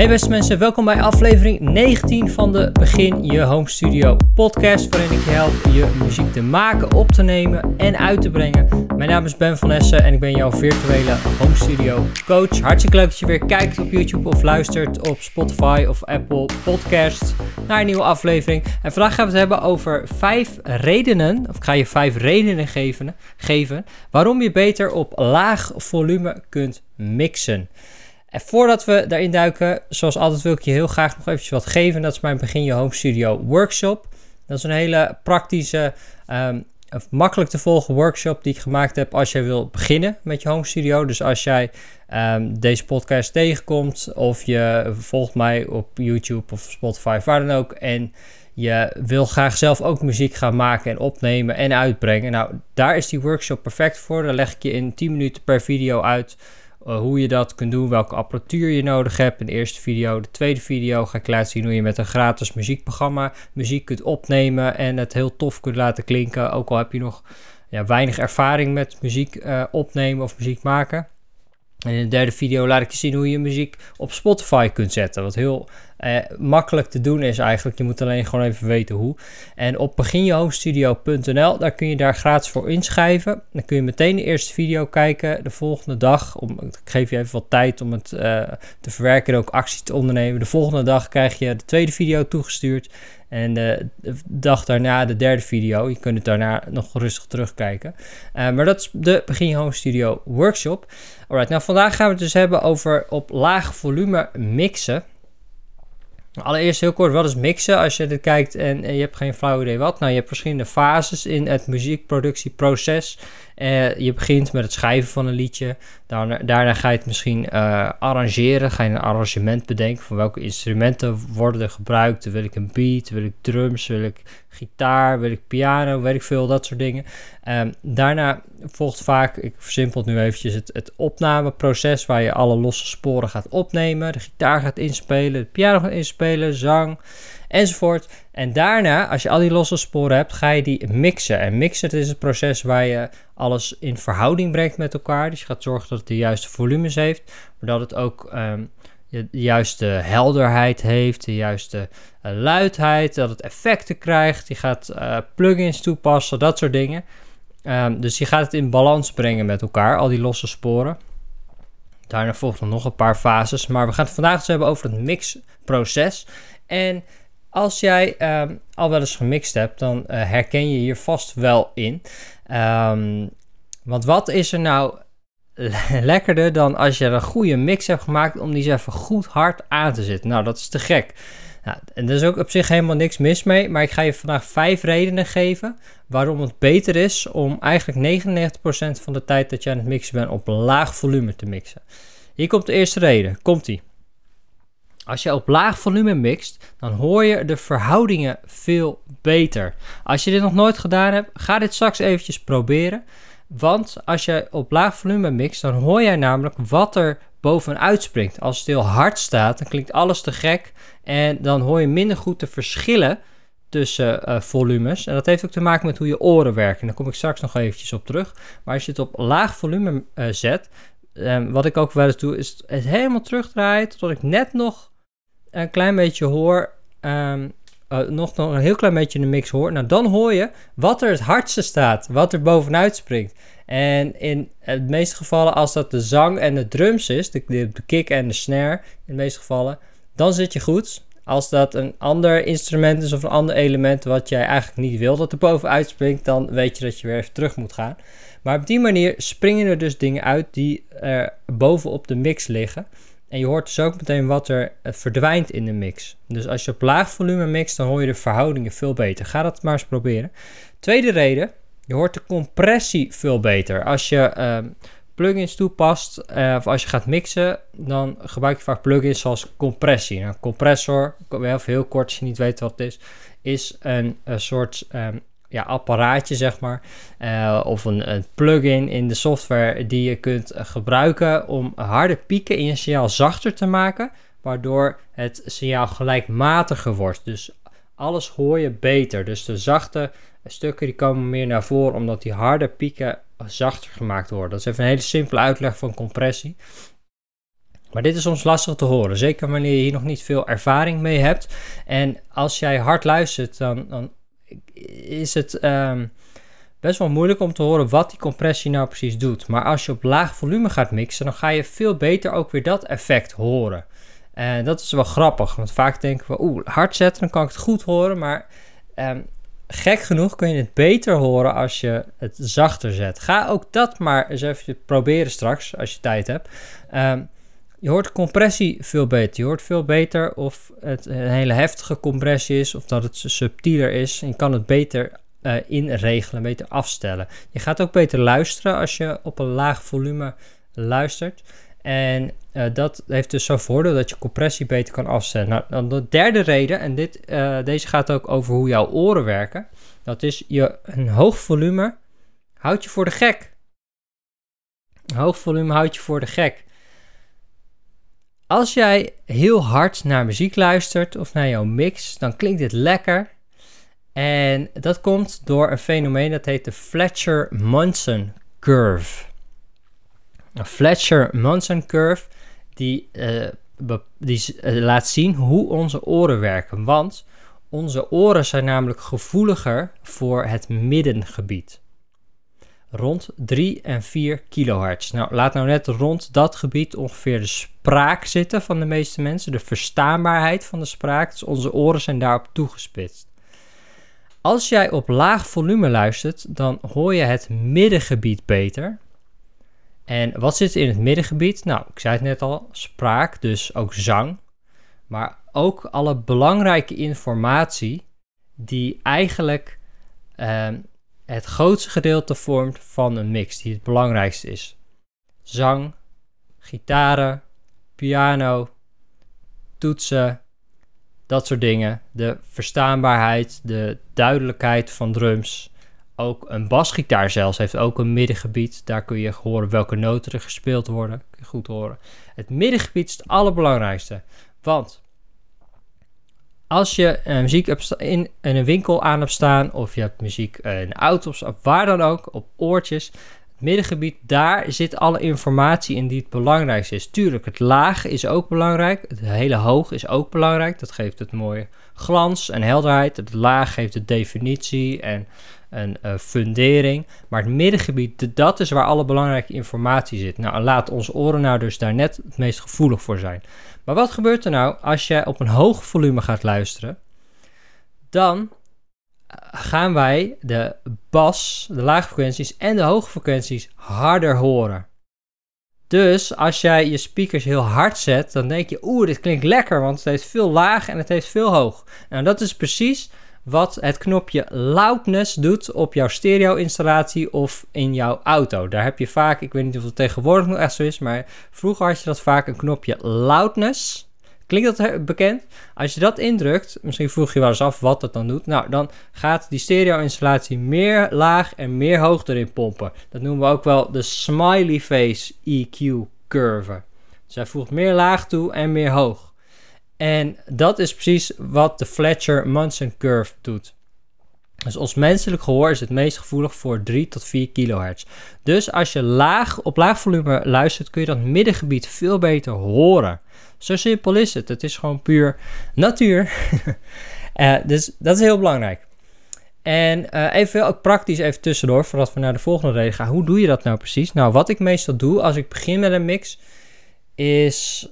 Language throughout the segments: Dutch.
Hey beste mensen, welkom bij aflevering 19 van de Begin Je Home Studio podcast, waarin ik je help je muziek te maken, op te nemen en uit te brengen. Mijn naam is Ben van Essen en ik ben jouw virtuele home studio coach. Hartstikke leuk dat je weer kijkt op YouTube of luistert op Spotify of Apple Podcasts naar een nieuwe aflevering. En vandaag gaan we het hebben over vijf redenen, of ik ga je vijf redenen geven, geven waarom je beter op laag volume kunt mixen. En voordat we daarin duiken, zoals altijd wil ik je heel graag nog eventjes wat geven. Dat is mijn Begin Je Home Studio workshop. Dat is een hele praktische, um, makkelijk te volgen workshop die ik gemaakt heb als jij wil beginnen met je home studio. Dus als jij um, deze podcast tegenkomt of je volgt mij op YouTube of Spotify, waar dan ook. En je wil graag zelf ook muziek gaan maken en opnemen en uitbrengen. Nou, daar is die workshop perfect voor. Daar leg ik je in 10 minuten per video uit uh, hoe je dat kunt doen, welke apparatuur je nodig hebt. In de eerste video, de tweede video ga ik laten zien hoe je met een gratis muziekprogramma muziek kunt opnemen en het heel tof kunt laten klinken. Ook al heb je nog ja, weinig ervaring met muziek uh, opnemen of muziek maken. En in de derde video laat ik je zien hoe je muziek op Spotify kunt zetten. Wat heel eh, makkelijk te doen is eigenlijk. Je moet alleen gewoon even weten hoe. En op beginjehomestudio.nl, daar kun je daar gratis voor inschrijven. Dan kun je meteen de eerste video kijken de volgende dag. Om, ik geef je even wat tijd om het uh, te verwerken en ook actie te ondernemen. De volgende dag krijg je de tweede video toegestuurd. En de, dag daarna de derde video. Je kunt het daarna nog rustig terugkijken. Uh, maar dat is de Begin Home Studio workshop. Alright, nou vandaag gaan we het dus hebben over op laag volume mixen. Allereerst heel kort, wat is mixen? Als je dit kijkt en, je hebt geen flauw idee wat. Nou, je hebt verschillende fases in het muziekproductieproces. Uh, je begint met het schrijven van een liedje. Daarna, daarna ga je het misschien uh, arrangeren. Ga je een arrangement bedenken van welke instrumenten worden er gebruikt. Wil ik een beat, wil ik drums, wil ik gitaar, wil ik piano, weet ik veel, dat soort dingen. Um, daarna volgt vaak, ik versimpel het nu eventjes, het, het opnameproces waar je alle losse sporen gaat opnemen. De gitaar gaat inspelen, de piano gaat inspelen, zang enzovoort. En daarna, als je al die losse sporen hebt, ga je die mixen. En mixen is het proces waar je alles in verhouding brengt met elkaar. Dus je gaat zorgen dat het de juiste volumes heeft, maar dat het ook um, de juiste helderheid heeft, de juiste uh, luidheid, dat het effecten krijgt. Je gaat uh, plugins toepassen, dat soort dingen. Um, dus je gaat het in balans brengen met elkaar, al die losse sporen. Daarna volgt nog een paar fases, maar we gaan het vandaag dus hebben over het mixproces. En als jij um, al wel eens gemixt hebt, dan uh, herken je hier vast wel in. Um, want wat is er nou lekkerder dan als je een goede mix hebt gemaakt om die eens even goed hard aan te zetten? Nou, dat is te gek. Nou, en er is ook op zich helemaal niks mis mee, maar ik ga je vandaag vijf redenen geven waarom het beter is om eigenlijk 99% van de tijd dat je aan het mixen bent op laag volume te mixen. Hier komt de eerste reden. Komt ie. Als je op laag volume mixt, dan hoor je de verhoudingen veel beter. Als je dit nog nooit gedaan hebt, ga dit straks eventjes proberen. Want als je op laag volume mixt, dan hoor jij namelijk wat er bovenuit springt. Als het heel hard staat, dan klinkt alles te gek. En dan hoor je minder goed de verschillen tussen uh, volumes. En dat heeft ook te maken met hoe je oren werken. Daar kom ik straks nog eventjes op terug. Maar als je het op laag volume uh, zet, um, wat ik ook wel eens doe, is het helemaal terugdraaien tot ik net nog een klein beetje hoor, um, uh, nog, een heel klein beetje de mix hoor, nou dan hoor je wat er het hardste staat, wat er bovenuit springt. En in de meeste gevallen, als dat de zang en de drums is, de kick en de snare, in de meeste gevallen, dan zit je goed. Als dat een ander instrument is of een ander element wat jij eigenlijk niet wil dat er bovenuit springt, dan weet je dat je weer even terug moet gaan. Maar op die manier springen er dus dingen uit die er bovenop de mix liggen. En je hoort dus ook meteen wat er eh, verdwijnt in de mix. Dus als je op laag volume mixt, dan hoor je de verhoudingen veel beter. Ga dat maar eens proberen. Tweede reden, je hoort de compressie veel beter. Als je uh, plugins toepast, uh, of als je gaat mixen, dan gebruik je vaak plugins zoals compressie. Nou, compressor, even heel kort als je niet weet wat het is, is een, een soort um, ja, apparaatje, zeg maar. Uh, of een, een plugin in de software die je kunt gebruiken om harde pieken in je signaal zachter te maken. Waardoor het signaal gelijkmatiger wordt. Dus alles hoor je beter. Dus de zachte stukken die komen meer naar voren omdat die harde pieken zachter gemaakt worden. Dat is even een hele simpele uitleg van compressie. Maar dit is soms lastig te horen, zeker wanneer je hier nog niet veel ervaring mee hebt. En als jij hard luistert, dan, dan is het ehm, best wel moeilijk om te horen wat die compressie nou precies doet. Maar als je op laag volume gaat mixen, dan ga je veel beter ook weer dat effect horen. En dat is wel grappig, want vaak denken we, oeh, hard zetten, dan kan ik het goed horen. Maar um, gek genoeg kun je het beter horen als je het zachter zet. Ga ook dat maar eens even proberen straks, als je tijd hebt. Um, je hoort compressie veel beter. Je hoort veel beter of het een hele heftige compressie is of dat het subtieler is. je kan het beter uh, inregelen, beter afstellen. Je gaat ook beter luisteren als je op een laag volume luistert. En uh, dat heeft dus zo'n voordeel dat je compressie beter kan afstellen. Nou, dan de derde reden, en dit, uh, deze gaat ook over hoe jouw oren werken. Dat is je een hoog volume houdt je voor de gek. Een hoog volume houdt je voor de gek. Als jij heel hard naar muziek luistert of naar jouw mix, dan klinkt dit lekker. En dat komt door een fenomeen dat heet de Fletcher-Munson curve. Een Fletcher-Munson curve die, uh, die uh, laat zien hoe onze oren werken. Want onze oren zijn namelijk gevoeliger voor het middengebied rond 3 en 4 kilohertz. Nou, laat nou net rond dat gebied ongeveer de spraak zitten van de meeste mensen, de verstaanbaarheid van de spraak. Dus onze oren zijn daarop toegespitst. Als jij op laag volume luistert, dan hoor je het middengebied beter. En wat zit in het middengebied? Nou, ik zei het net al, spraak, dus ook zang. Maar ook alle belangrijke informatie die eigenlijk uh, het grootste gedeelte vormt van een mix, die het belangrijkste is. Zang, gitaren, piano, toetsen, dat soort dingen. De verstaanbaarheid, de duidelijkheid van drums. Ook een basgitaar zelfs heeft ook een middengebied. Daar kun je horen welke noten er gespeeld worden. Kun je goed horen. Het middengebied is het allerbelangrijkste. Want als je uh, muziek in, in, een winkel aan hebt staan, of je hebt muziek uh, in auto's, of waar dan ook, op oortjes, het middengebied, daar zit alle informatie in die het belangrijkste is. Tuurlijk, het laag is ook belangrijk, het hele hoog is ook belangrijk, dat geeft het mooie glans en helderheid. Het laag geeft de definitie en een uh, fundering. Maar het middengebied, dat is waar alle belangrijke informatie zit. Nou, laat onze oren nou dus daar net het meest gevoelig voor zijn. Maar wat gebeurt er nou als je op een hoog volume gaat luisteren? Dan eh, gaan wij de bas, de lage frequenties en de hoge frequenties harder horen. Dus als jij je speakers heel hard zet, dan denk je, oeh, dit klinkt lekker, want het heeft veel laag en het heeft veel hoog. Nou, dat is precies wat het knopje loudness doet op jouw stereo-installatie of in jouw auto. Daar heb je vaak, ik weet niet of het tegenwoordig nog echt zo is, maar vroeger had je dat vaak een knopje loudness. Klinkt dat bekend? Als je dat indrukt, misschien vroeg je wel eens af wat dat dan doet. Nou, dan gaat die stereo-installatie meer laag en meer hoog erin pompen. Dat noemen we ook wel de smiley face EQ curve. Dus hij voegt meer laag toe en meer hoog. En dat is precies wat de Fletcher-Munson curve doet. Dus ons menselijk gehoor is het meest gevoelig voor 3 tot 4 kilohertz. Dus als je laag, op laag volume luistert, kun je dat middengebied veel beter horen. Zo simpel is het. Het is gewoon puur natuur. uh, dus dat is heel belangrijk. En uh, even ook praktisch even tussendoor, voordat we naar de volgende reden gaan. Hoe doe je dat nou precies? Nou, wat ik meestal doe als ik begin met een mix, is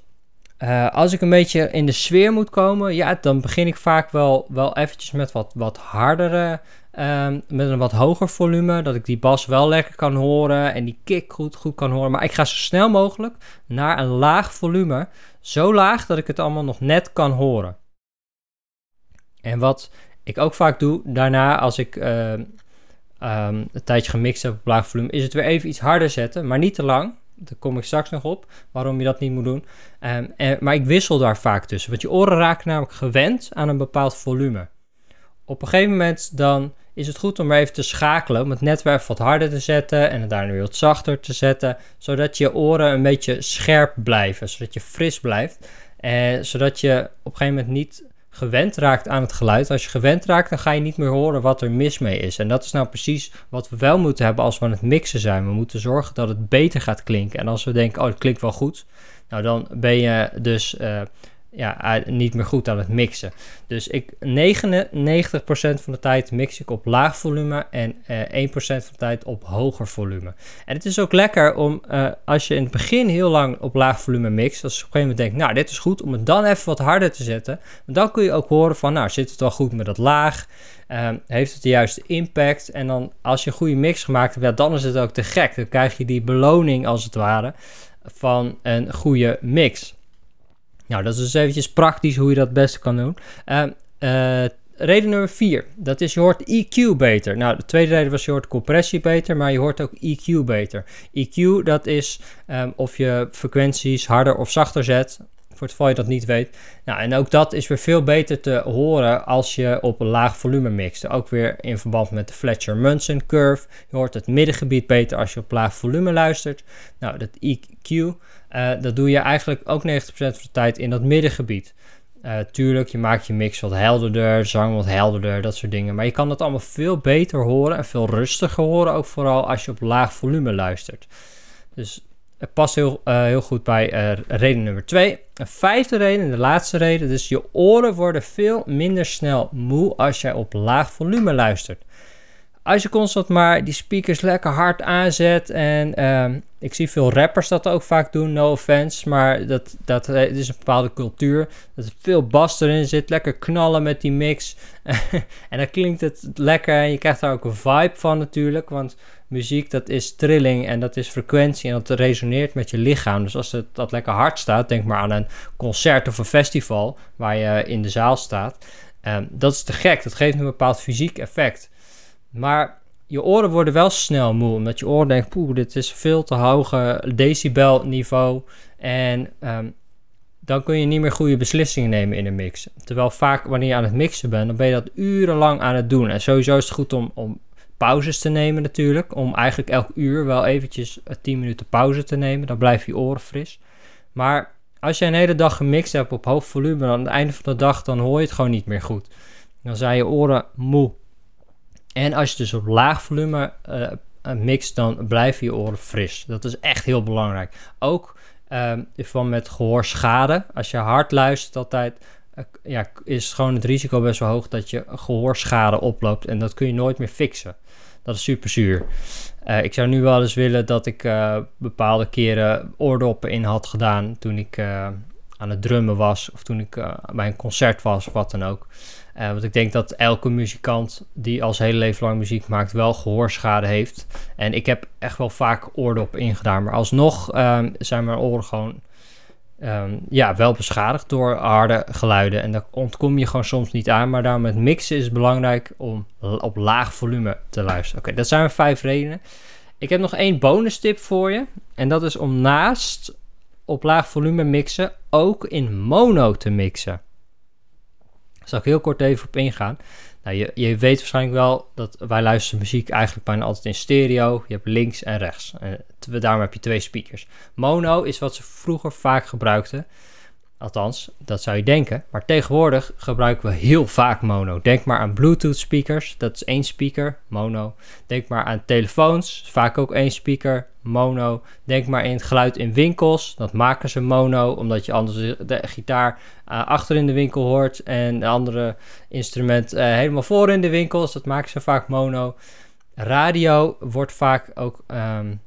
uh, als ik een beetje in de sfeer moet komen, ja, dan begin ik vaak wel, wel eventjes met wat, wat hardere, um, met een wat hoger volume, dat ik die bas wel lekker kan horen en die kick goed, goed kan horen. Maar ik ga zo snel mogelijk naar een laag volume, zo laag dat ik het allemaal nog net kan horen. En wat ik ook vaak doe, daarna als ik uh, een tijdje gemixt heb op laag volume, is het weer even iets harder zetten, maar niet te lang. Daar kom ik straks nog op, waarom je dat niet moet doen. Um, maar ik wissel daar vaak tussen, want je oren raken namelijk gewend aan een bepaald volume. Op een gegeven moment dan is het goed om even te schakelen, om het netwerk wat harder te zetten en het daarna weer wat zachter te zetten, zodat je oren een beetje scherp blijven, zodat je fris blijft. En zodat je op een gegeven moment niet gewend raakt aan het geluid. Als je gewend raakt, dan ga je niet meer horen wat er mis mee is. En dat is nou precies wat we wel moeten hebben als we aan het mixen zijn. We moeten zorgen dat het beter gaat klinken. En als we denken, oh, het klinkt wel goed, nou dan ben je dus uh, ja, niet meer goed aan het mixen. Dus ik 99% van de tijd mix ik op laag volume en eh, 1% van de tijd op hoger volume. En het is ook lekker om uh, als je in het begin heel lang op laag volume mixt, als je op een gegeven moment denkt, nou dit is goed, om het dan even wat harder te zetten. Dan kun je ook horen van, nou zit het wel goed met dat laag, uh, heeft het de juiste impact. En dan als je een goede mix gemaakt hebt, dan is het ook te gek. Dan krijg je die beloning als het ware van een goede mix. Nou, dat is dus eventjes praktisch hoe je dat het beste kan doen. Uh, reden nummer 4, dat is je hoort EQ beter. Nou, de tweede reden was je hoort compressie beter, maar je hoort ook EQ beter. EQ, dat is um, of je frequenties harder of zachter zet, voor het geval je dat niet weet. Nou, en ook dat is weer veel beter te horen als je op een laag volume mixt. Ook weer in verband met de Fletcher-Munson curve. Je hoort het middengebied beter als je op laag volume luistert. Nou, dat EQ, uh, dat doe je eigenlijk ook 90% van de tijd in dat middengebied. Uh, tuurlijk, je maakt je mix wat helderder, zang wat helderder, dat soort dingen. Maar je kan dat allemaal veel beter horen en veel rustiger horen, ook vooral als je op laag volume luistert. Dus het past heel, uh, heel goed bij reden nummer 2. Een vijfde reden, de laatste reden, dus je oren worden veel minder snel moe als jij op laag volume luistert als je constant maar die speakers lekker hard aanzet. En ehm, ik zie veel rappers dat ook vaak doen, no offense. Maar dat, dat het is een bepaalde cultuur. Dat er veel bas erin zit. Lekker knallen met die mix. en dan klinkt het lekker. En je krijgt daar ook een vibe van natuurlijk. Want muziek dat is trilling en dat is frequentie. En dat resoneert met je lichaam. Dus als het, dat lekker hard staat. Denk maar aan een concert of een festival. Waar je in de zaal staat. Um, dat is te gek. Dat geeft een bepaald fysiek effect. Maar je oren worden wel snel moe, omdat je oren denkt, poeh, dit is veel te hoge decibelniveau. En um, dan kun je niet meer goede beslissingen nemen in een mix. Terwijl vaak wanneer je aan het mixen bent, dan ben je dat urenlang aan het doen. En sowieso is het goed om, om pauzes te nemen natuurlijk. Om eigenlijk elk uur wel eventjes 10 minuten pauze te nemen. Dan blijven je oren fris. Maar als je een hele dag gemixt hebt op hoog volume, dan aan het einde van de dag, dan hoor je het gewoon niet meer goed. Dan zijn je oren moe. En als je dus op laag volume uh, mixt, dan blijven je oren fris. Dat is echt heel belangrijk. Ook uh, van met gehoorschade. Als je hard luistert altijd, uh, ja, is gewoon het risico best wel hoog dat je gehoorschade oploopt. En dat kun je nooit meer fixen. Dat is super zuur. Ik zou nu wel eens willen dat ik bepaalde keren oordoppen in had gedaan toen ik aan het drummen was of toen ik bij een concert was of wat dan ook. Uh, want ik denk dat elke muzikant die als hele leven lang muziek maakt wel gehoorschade heeft. En ik heb echt wel vaak oordoppen ingedaan. Maar alsnog um, zijn mijn oren gewoon um, ja, wel beschadigd door harde geluiden. En daar ontkom je gewoon soms niet aan. Maar daarom met mixen is het belangrijk om op laag volume te luisteren. Oké, dat zijn mijn vijf redenen. Ik heb nog één bonus tip voor je. En dat is om naast op laag volume mixen ook in mono te mixen. Zal ik heel kort even op ingaan. Nou, je, je weet waarschijnlijk wel dat wij luisteren muziek eigenlijk bijna altijd in stereo. Je hebt links en rechts. En daarom heb je twee speakers. Mono is wat ze vroeger vaak gebruikten. Althans, dat zou je denken. Maar tegenwoordig gebruiken we heel vaak mono. Denk maar aan Bluetooth speakers, dat is één speaker, mono. Denk maar aan telefoons, vaak ook één speaker, mono. Denk maar in het geluid in winkels, dat maken ze mono, omdat je anders de gitaar uh, achter in de winkel hoort en de andere instrument uh, helemaal voor in de winkels. Dat maken ze vaak mono. Radio wordt vaak ook um,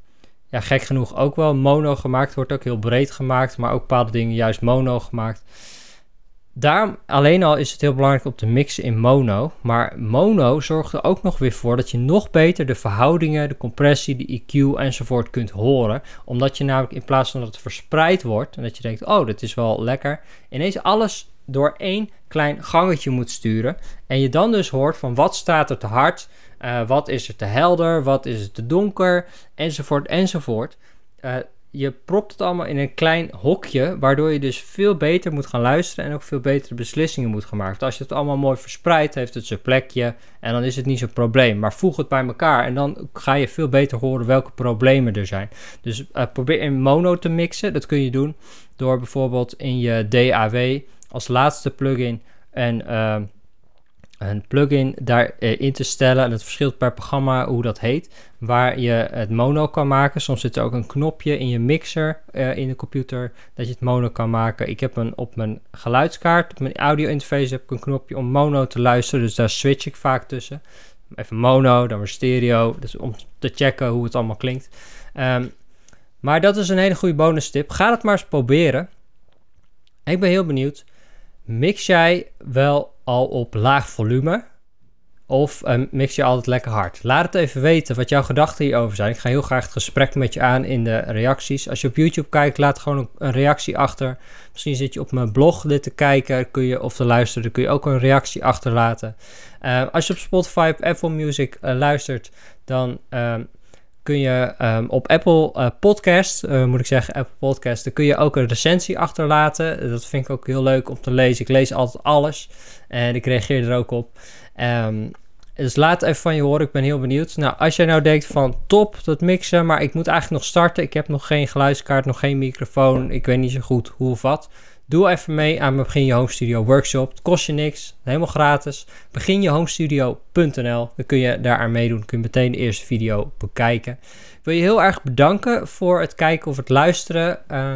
ja, gek genoeg ook wel mono gemaakt. Wordt ook heel breed gemaakt, maar ook bepaalde dingen juist mono gemaakt. Daarom alleen al is het heel belangrijk om te mixen in mono. Maar mono zorgt er ook nog weer voor dat je nog beter de verhoudingen, de compressie, de EQ enzovoort kunt horen. Omdat je namelijk in plaats van dat het verspreid wordt en dat je denkt, oh, dit is wel lekker, ineens alles door één klein gangetje moet sturen. En je dan dus hoort van wat staat er te hard, uh, wat is er te helder, wat is er te donker, enzovoort, enzovoort. Uh, je propt het allemaal in een klein hokje, waardoor je dus veel beter moet gaan luisteren en ook veel betere beslissingen moet gaan maken. Als je het allemaal mooi verspreidt, heeft het zijn plekje en dan is het niet zo'n probleem. Maar voeg het bij elkaar en dan ga je veel beter horen welke problemen er zijn. Dus uh, probeer in mono te mixen. Dat kun je doen door bijvoorbeeld in je DAW als laatste plugin en ehm, een plugin daarin eh, te stellen. En het verschilt per programma hoe dat heet. Waar je het mono kan maken. Soms zit er ook een knopje in je mixer uh, in de computer. Dat je het mono kan maken. Ik heb een op mijn geluidskaart, op mijn audio interface heb ik een knopje om mono te luisteren. Dus daar switch ik vaak tussen. Even mono, dan weer stereo. Dus om te checken hoe het allemaal klinkt. Um, maar dat is een hele goede bonus tip. Ga het maar eens proberen. Ik ben heel benieuwd. Mix jij wel al op laag volume? Of uh, mix je altijd lekker hard? Laat het even weten wat jouw gedachten hierover zijn. Ik ga heel graag het gesprek met je aan in de reacties. Als je op YouTube kijkt, laat gewoon een, reactie achter. Misschien zit je op mijn blog dit te kijken kun je, of te luisteren. Dan kun je ook een reactie achterlaten. Uh, als je op Spotify of Apple Music uh, luistert, dan ehm, kun je um, op Apple uh, Podcast, uh, moet ik zeggen, Apple Podcast, dan kun je ook een recensie achterlaten. Dat vind ik ook heel leuk om te lezen. Ik lees altijd alles en ik reageer er ook op. Um, dus laat even van je horen, ik ben heel benieuwd. Nou, als jij nou denkt van top, dat mixen, maar ik moet eigenlijk nog starten. Ik heb nog geen geluidskaart, nog geen microfoon. Ik weet niet zo goed hoe of wat. Doe even mee aan Begin Je Home Studio workshop. Het kost je niks, helemaal gratis. Beginjehomestudio.nl. Dan kun je daar aan meedoen. kun je meteen de eerste video bekijken. Ik wil je heel erg bedanken voor het kijken of het luisteren. Uh,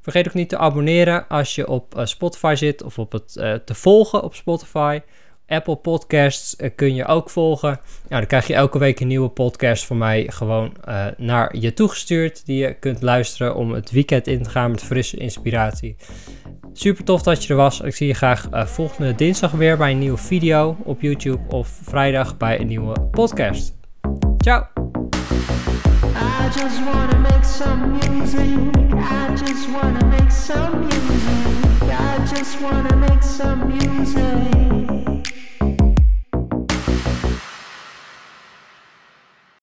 vergeet ook niet te abonneren als je op uh, Spotify zit of op het uh, te volgen op Spotify. Apple Podcasts kun je ook volgen. Nou, dan krijg je elke week een nieuwe podcast van mij gewoon naar je toegestuurd. Die je kunt luisteren om het weekend in te gaan met frisse inspiratie. Super tof dat je er was. Ik zie je graag uh, volgende dinsdag weer bij een nieuwe video op YouTube. Of vrijdag bij een nieuwe podcast. Ciao! I just make some music.